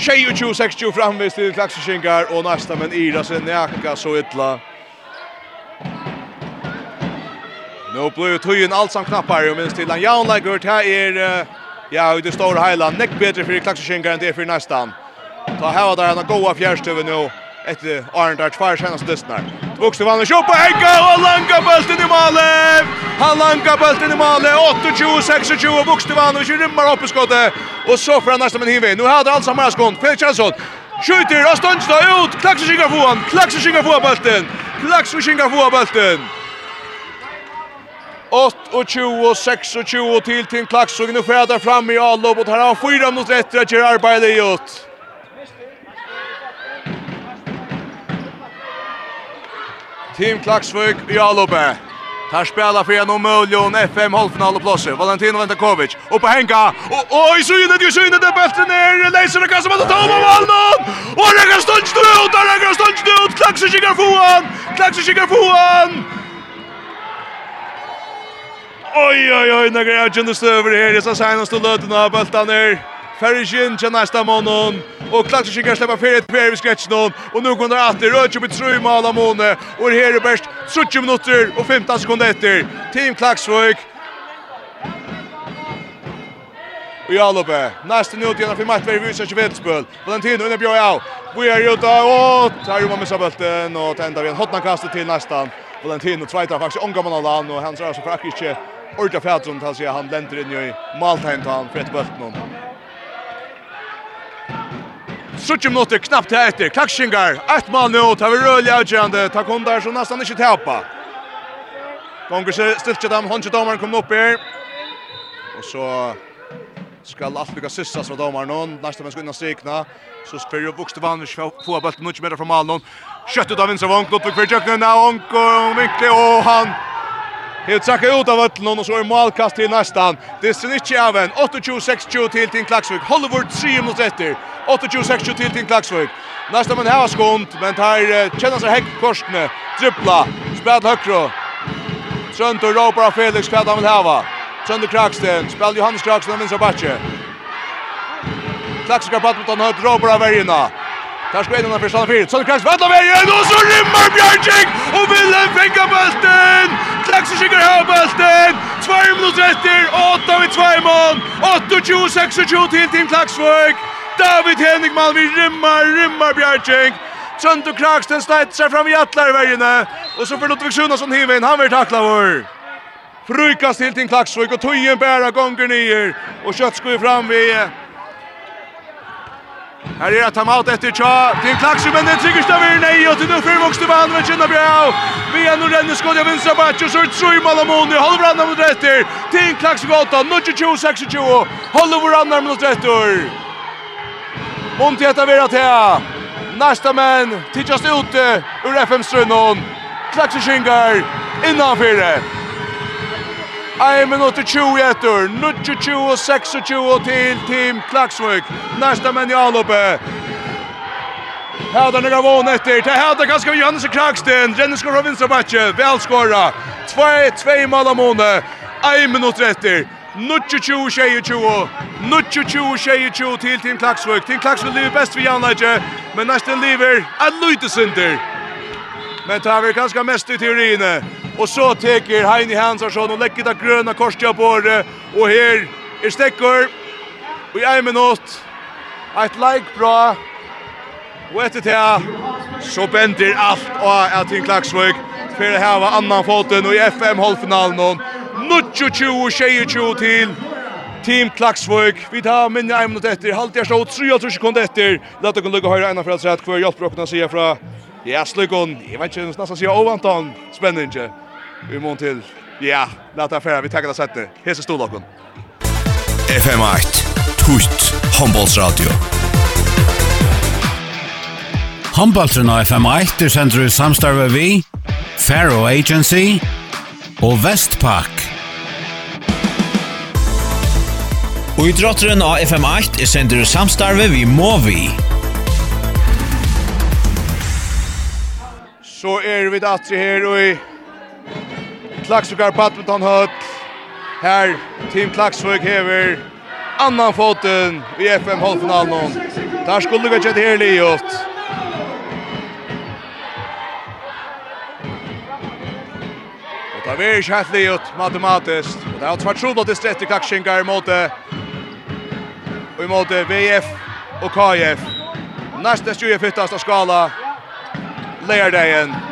26-26 framvis til Klaxeskingar og nästa men Ira sen näka så ytla. Nu blir tøyen alt som knappar og minst til han Jan Lagert her er ja ut det stora hela neck bättre för Klaxeskingar än det för nästan. Ta här där han goa fjärrstöven nu efter Arndart Fire senaste dystnar. Vuxte vann och kjoppa Henka og langa bulten i målet! Han ankar bulten i målet. 28-26 Bokstevanovic rymmar upp i skottet. Och så får han nästan en hinvin. Nu hade allt samma skånd. Felix Jansson. Skjuter och ståndsla ut. Klaxer skingar på han. Klaxer skingar på bulten. Klaxer skingar på bulten. 28-26 till Tim Klaxsåg. Nu färdar fram i A-lobbet. Här har han fyra mot rätt att göra arbete i åt. Tim Klaxsvig i A-lobbet. Tar spela för en omöjlig FM halvfinal och halvfinalplatser. Valentino Ventakovic upp och hänga. Och oj så inne det så inne det bättre ner. Leiser och kastar mot Tom och Wallman. Och det kan stund ut, det kan stund ut. Klaxer kikar foan. Klaxer kikar foan. Oj oj oj, när jag kunde stöver här. Det är så sen att stå löten av bultan ner. Ferrishin til nästa månad och Klaxer skickar släppa för ett Per vi skrätch och nu går det att sig på tre mål av måne. och här är bäst 70 minuter och 15 sekunder efter Team Klaxvik Och jag Jalope, nästa minut igen för match vi visar sig vetspel. Valentino under bjöd av. Vi är ute och tar ju med bulten. och tänder vi en hotna kast till nästan. Valentino tvåtar faktiskt omgången av land och han ser så faktiskt inte orda färdrum till sig han länder in i Maltheim till han för ett bultnum. Suttje minutter knappt til etter. Klaxingar, ett mål nu. Tar vi rörliga avgörande. Tar kundar som nästan inte tappa. Gånger stilt til dem. Håndtje domaren kommer opp her. Og så skal allt lycka sissas från domaren någon. skal inn og strikna. Så spyr jo vokste vann. vi Få bulten och inte mer från Malnon. Kött ut av vinstra vann. Lottvik for Jöknen. Onk och vinkle och han Hevet trakka ut av ötlen och så er målkast till nästan. Det ser inte av en. 28-26 till Tim Klaxvik. Hollywood 3 mot etter. 28-26 till Tim Klaxvik. Nästa man här skont, men tar känner sig häck korsne. Dribbla. Spel högre. Trönt och ropar Felix vad han vill häva. Trönt och Kraxten. Spel Johannes Kraxten och vinner Batche. Klaxvik har pratat mot honom. hört ropar av Erina. Tar ska Edna för Sanna Fyrt. Sönder Kraxten. Vattla vägen och så rymmar Björnsing och vill fänga bulten strax och skickar här bulten. 2 minuter efter, 8 vid 2 mål. 28-26 till Team Klaxvik. David Henrik vi rymmar, rymmar Bjärkink. Trönd och Krax, den släter sig fram i Atlar i vägen. Och så får Ludvig Sjunasson hiva in, han vill tackla vår. Frukast till Team Klaxvik och Tujen bära gånger nyer. Och kött ska fram vid Här är er timeout efter tja Till Klaxi men det trykker staver nei, og til nå før vokste vann med Kjønna Bjau. Vi är nu renne skåd av vinstra bætsj, och så är det tre mål om Malamoni, Håller varandra mot retter, til Klaksjø gåta, 22-26, Håller varandra mot rätter. Monti etter vera til, nærsta menn, tidsast ute ur FM-strunnen. Klaxi skingar skynger, innanfyrre. 1 minut och 20 efter. 22 20 26 20 till Team Klaxvik. Nästa men i alloppe. Hade några vån efter. Det hade ganska Johannes Kraxten. Rennes går av vinstarbacke. Väl skora. 2-2 mål av måne. 1 minut efter. Nutje 20 tjejer 20. Nutje 20 20 till Team Klaxvik. Team Klaxvik lever bäst för Janlajje. Men nästan lever en lite synder. Men tar vi ganska mest i teorin. Og så teker Heini Hansson og lägger det gröna korset på året. Og her er stekker. Og i en minutt. Et like bra. Og etter det så bender allt och att en klaxvik för att hava annan foten og i FM halvfinalen. Nutju 20 tjejer 20 till Team Klaksvøk. Vi tar minne en minutt etter. Halt jeg stod 3 sekunder etter. Lett dere lukke høyre ena for at sett hver hjelper dere å si fra. Ja, slukken. Jeg vet ikke, nesten sier ovantan. Spennende. Vi mån til. Ja, lata affär. Vi tackar det sättet. Hese storlocken. FM8. Tutt, Handbollsradio. Handballtrun av FM8 er sender ut samstarve vi, Faro Agency og Vestpak. Og i drotteren av FM8 er sender ut samstarve vi Movi. Så er vi datter her og i Klaksvikar Badminton höll. Här Team Klaksvik hever annan foten i FM halvfinalen. Där skulle vi ikke helt livet. Och där är ikke helt livet matematisk. Og det er tvert sånn at det strette Klaksvingar mot det. Og imot VF och KF. Nästa 25 skala. Lärdagen.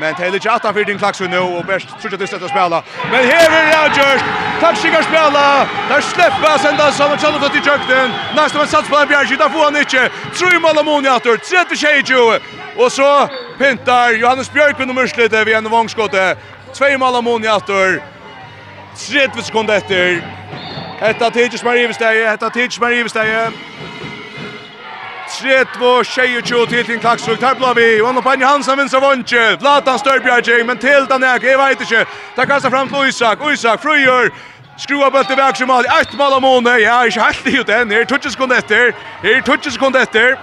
Men det är lite att han för din klax nu och bäst tror jag det sätter spela. Men här är Rogers. Tack sig spela. Där släppa sända som en chans att i jukten. Nästa man sats på Bjerg där får han inte. Tror mål Amoni att det sätter sig. Och så pintar Johannes Björk med nummer slite vid en vångskott. Två mål Amoni att 30 sekunder efter. Hetta tidis Marie Vestæje, hetta tidis Marie Vestæje. Tretvo, Tjejejo, Tilting, Klaksvik, der blå vi, og nå Pani Hansen vinser vondtje, Vlatan Størbjergjeng, men til den ek, jeg vet ikke, der kastar fram til Isak, Isak, Frøyer, Skrua bøtte vekk som alle, ett mål av måne, ja, ikke helt i den, her er 20 sekunder etter, her er 20 sekunder etter.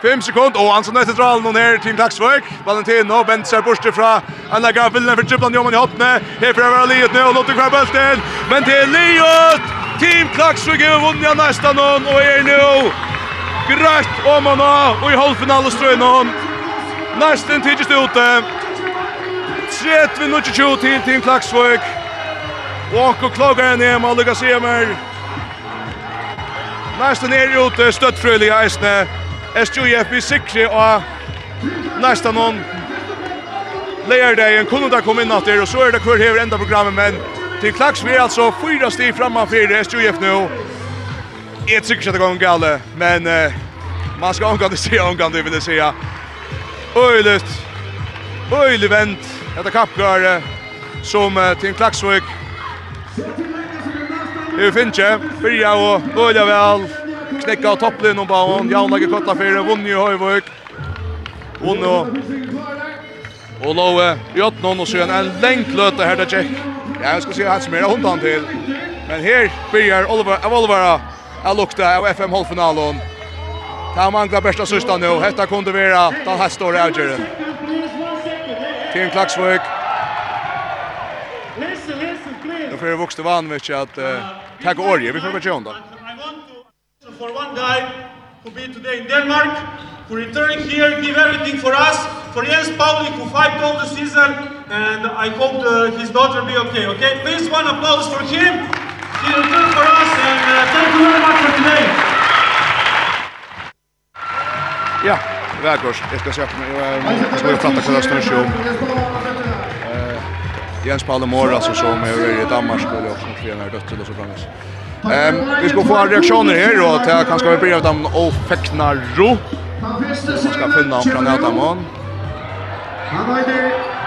5 sekund, og Hansen etter dralen og ned til Klaksvøk. Valentino venter seg borte fra Anna Gavillen for Triplan Joman i hoppene. Her prøver Liot nå, og låter kvar bølten, men til Liot! Team Klaksvik har vunnit av nästan någon och är nu grönt om man och i halvfinaleströjna hon. Nästan tidigt ute. 30-20 till Team Klaksvig. Och och klagar ner med Alga Semer. Nästan är ute stöttfrölig i Eisne. SJF blir sikre och nästan någon Leierdagen kunne da komme inn at der, og så er det kvar hever enda programmet, men Till Klaxvi alltså fyra steg framför SJF nu. Jag tycker att det går en galle, men uh, man ska omgående se omgående vill det säga. Öjligt. Öjligt vänt. Detta kappgör som eh, till Klaxvik. Nu Finche börjar och öliga väl. Knäcka av topplin och banan. Jan lägger kottla för Vonny Höjvik. Vonny och Lowe i åttan och så en länklöte här där Jack. Ja, jag ska se hans mer undan till. Men här börjar Oliver av Oliver att lukta av FM halvfinalen. Ta mangla bästa sista nu. Hetta kunde vara den här stora avgören. Tim Klaxvik. Då får vuxna van vet jag att ta går ju vi får bara då. For one guy who be today in Denmark, who returning here, give everything for us, for Jens Pavlik who fight all the season, and I hope uh, his daughter be okay, okay? Please, one applause for him. He will do for us, and uh, thank you very much for today. Ja, Vægårds, jeg skal se på meg, jeg skal jo prate hva det om. Jens Palle Måre, så som er i Danmark, skulle jo også skje når dødt til og så fremmes. Vi skal få reaksjoner her, og til kanskje vi blir av dem og fekna ro. Vi skal finne ham fra nødamon. Han heter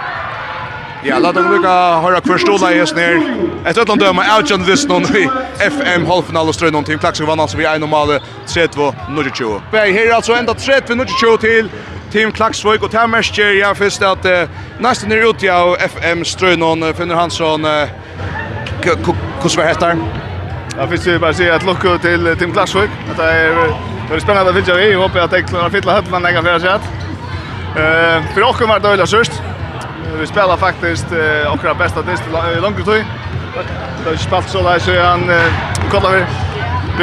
Ja, låt dem lukka höra kvar stola i oss ner. Ett ötland döma outjan this någon i FM halvfinal och strön någonting. Klaxen vann alltså vi en normal 32 Nordtjo. Bär här alltså ända 32 Nordtjo till Team Klaxvik och där märker jag först att uh, nästan är ute av FM Strönon någon Finner Hansson uh, hur var det Ja, finns det bara säga att lucka till Team Klaxvik. Det är det är spännande att följa vi. Hoppas att det klarar fylla hällan lägga för sig. Eh, för oss kommer det att öla sörst. Vi spelar faktiskt eh, okra bästa dist i långt tid. Det har spalt så där så han kollar vi.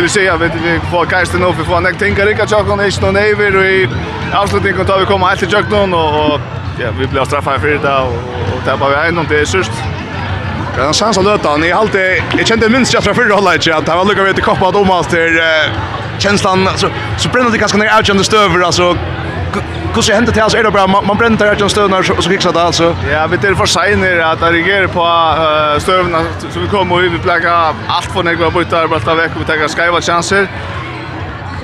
Vill se jag vet vi får geist nu för får näkt tänka rika chock och inte någon över i avslutningen tar vi komma helt till chocken och och ja vi blir straffade för det och, och tappar vi en och det är sist. Det är en chans att löta han. Jag alltid jag kände minst jag från förra hållet att han var lucka vet koppa domast där känslan så så bränner det ganska ner out under stöver alltså hur ska hända till alltså är det bra man bränner där just stöna och så fixar det alltså. Ja, vi det för sen att reagera på stövna så vi kommer och vi plagga allt för några bytar bara ta veck och ta skajva chanser.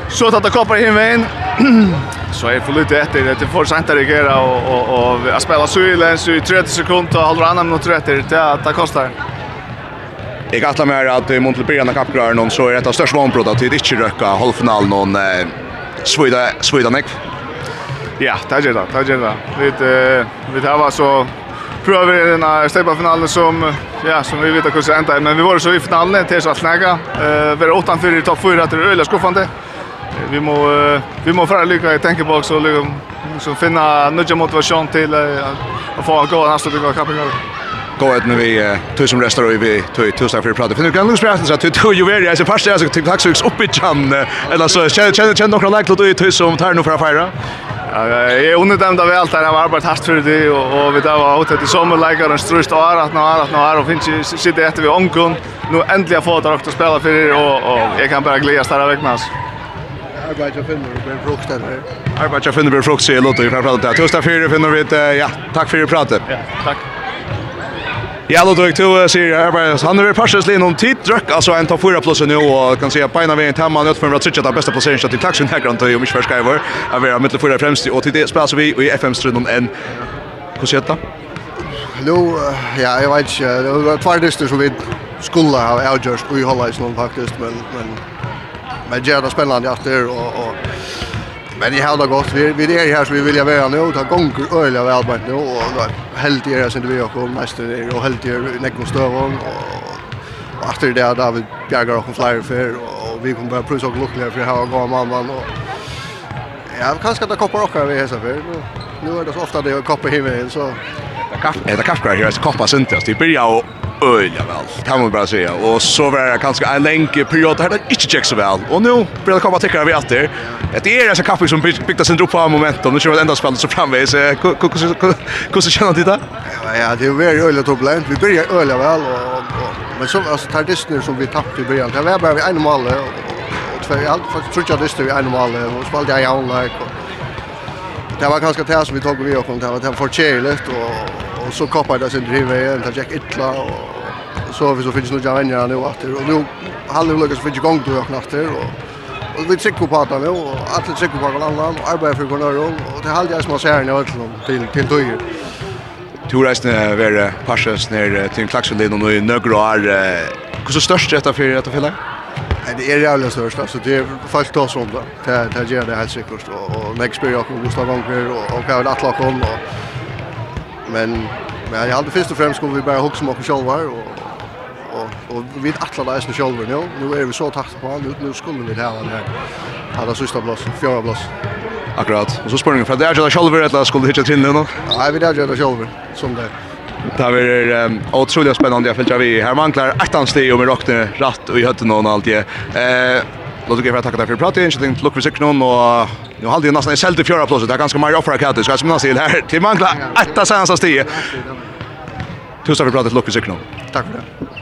Så att det koppar in vägen. Så är för lite efter det är för sent att reagera och och och att spela silence i 30 sekunder och hålla annan mot rätter det det kostar. Jag gattla mer att i Montelbyrna någon så är det ett av största vanbrott att det inte röka halvfinalen någon svida svida nekv. Ja, det gör det. Det gör det. Vi eh vi har så prövar vi den här finalen som ja, som vi vet hur det ända men vi var så i finalen till så att snäga. Eh vi åttan för i topp 4 till öliga skuffande. Vi må vi må föra lycka i tänker bak så liksom så finna nudge motivation till att få gå nästa bygga kappingar gå ut när vi uh, tog som restar och vi tog tusen för prata. För nu kan du spela så att du tog ju är så fast jag så tyckte tack så upp i chan eller så känner känner känner några like då tog som tar nu för att fira. Jeg er underdømt av alt der jeg har arbeidet hardt for det, og vi der var ute til sommerleikere, en strøst og æret og æret og æret, og finnes ikke sitte etter vi omgånd. Nå endelig har jeg fått dere til å spille for det, og jeg kan bare gledes der av Arbeid hans. Arbeidet og finner blir frukt der. Arbeidet og finner blir frukt, sier Lotto, i fremfallet. Tusen takk for det, finner vi et, ja, takk for det pratet. Ja, takk. Ja, då tog du ser jag bara han är passas lin om tid dröck alltså en tar fyra plus nu och kan se pina vägen till man ut för att trycka det bästa placeringen till taxen här grant och Michel Skyver. Jag vill ha mitt förra främst och till det spelar vi i FM strundan en Kosetta. Nu ja, jag vet inte. Det var två dyster som vi skulle ha avgjort och i hålla i någon faktiskt men men men det är spännande att det och och Men jag har gott vi vi är här så vi vill jag vara nu ta gånger öliga väl bara nu och helt är jag det vi och nästa det och helt är näck stövång och efter det där vi jagar och flyer för och vi kommer bara pröva och lucka för här går man man och ja kanske det koppar och vi hästar för nu är det så ofta det koppar himmel så Det är kaffkrar här, är koppar syntes. Det börjar öliga väl. Kan man bara säga. Och så var det ganska en länge period där det inte gick så väl. Och nu blir det komma tickare vi att det. Det är alltså kaffe som byggde sin drop på momentum. Nu kör vi ända spelet så framväg. Så hur så känner du det? Ja, det är väldigt öligt och. Vi börjar öliga väl. Men så alltså tardistner som vi tappade i början. Det var bara vi en mål. Och två, jag tror jag dyster vi en mål. Och spelade jag i online. Det var ganska det som vi tog vi och kom till. Det var för tjejligt och och så kapade det sin drive och det gick illa och så vi så finns nog jag vänner nu åter och nu hade vi lyckats finna igång då jag knatter och och vi trycker på att nu och alla trycker på alla och arbetar för kunna och det halv jag som ser när jag till till dyr Torreisne vera passes ned til Klaxelin og nå i nøgre år. så størst dette for dette fjellet? Det er jævlig størst, altså det er folk til oss om det. Det gjør det helt sikkert, og Negspyr, Jakob, Gustav Vanger, og hva er Kavl Atlakon, og Men men jag hade först och främst skulle vi bara hugga som oss själva och och och vi att alla där är själva nu. Nu är vi så takt på nu nu skulle vi ha den här. Alla sista blås, fjärde blås. Akkurat. Och så spurningen från där det själva eller skulle hitta till nu. Nej, vi där det själva som det. Det var um, otroligt spännande jag följer vi. Här manglar ettan steg och vi rockade rätt och i hötten och allt det. Eh, låt oss ge för att tacka dig för pratet. Jag tänkte lucka för sig någon och Nu hade ju nästan en sälte fjärde plats. Det är ganska mycket offra katter. Ska jag ska till här. Till mangla ett av senaste stige. Tusen för pratet Lukas Ekno. Tack för det.